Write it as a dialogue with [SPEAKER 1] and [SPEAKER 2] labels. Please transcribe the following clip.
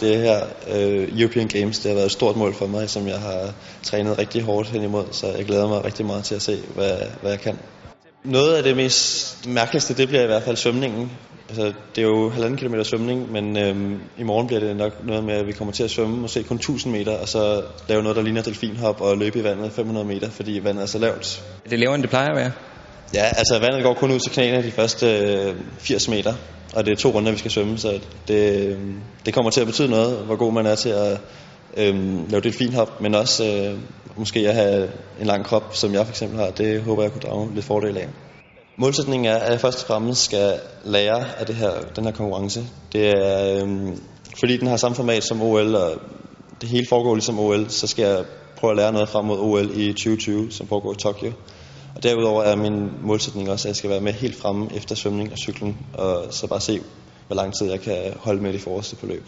[SPEAKER 1] det her øh, European Games. Det har været et stort mål for mig, som jeg har trænet rigtig hårdt hen imod, så jeg glæder mig rigtig meget til at se, hvad, hvad jeg kan. Noget af det mest mærkeligste, det bliver i hvert fald svømningen. Altså, det er jo halvanden kilometer svømning, men øhm, i morgen bliver det nok noget med, at vi kommer til at svømme måske kun 1000 meter, og så lave noget, der ligner delfinhop og løbe i vandet 500 meter, fordi vandet er så lavt.
[SPEAKER 2] Er det lavere, end det plejer at være?
[SPEAKER 1] Ja, altså vandet går kun ud til knæene de første øh, 80 meter, og det er to runder, vi skal svømme, så det, øh, det kommer til at betyde noget, hvor god man er til at øh, lave delfinhop, men også øh, måske at have en lang krop, som jeg for eksempel har. Det håber jeg kunne drage lidt fordel af. Målsætningen er, at jeg først og fremmest skal lære af det her, den her konkurrence. Det er, øhm, fordi den har samme format som OL, og det hele foregår ligesom OL, så skal jeg prøve at lære noget frem mod OL i 2020, som foregår i Tokyo. Og derudover er min målsætning også, at jeg skal være med helt fremme efter svømning og cyklen, og så bare se, hvor lang tid jeg kan holde med de forreste på løb.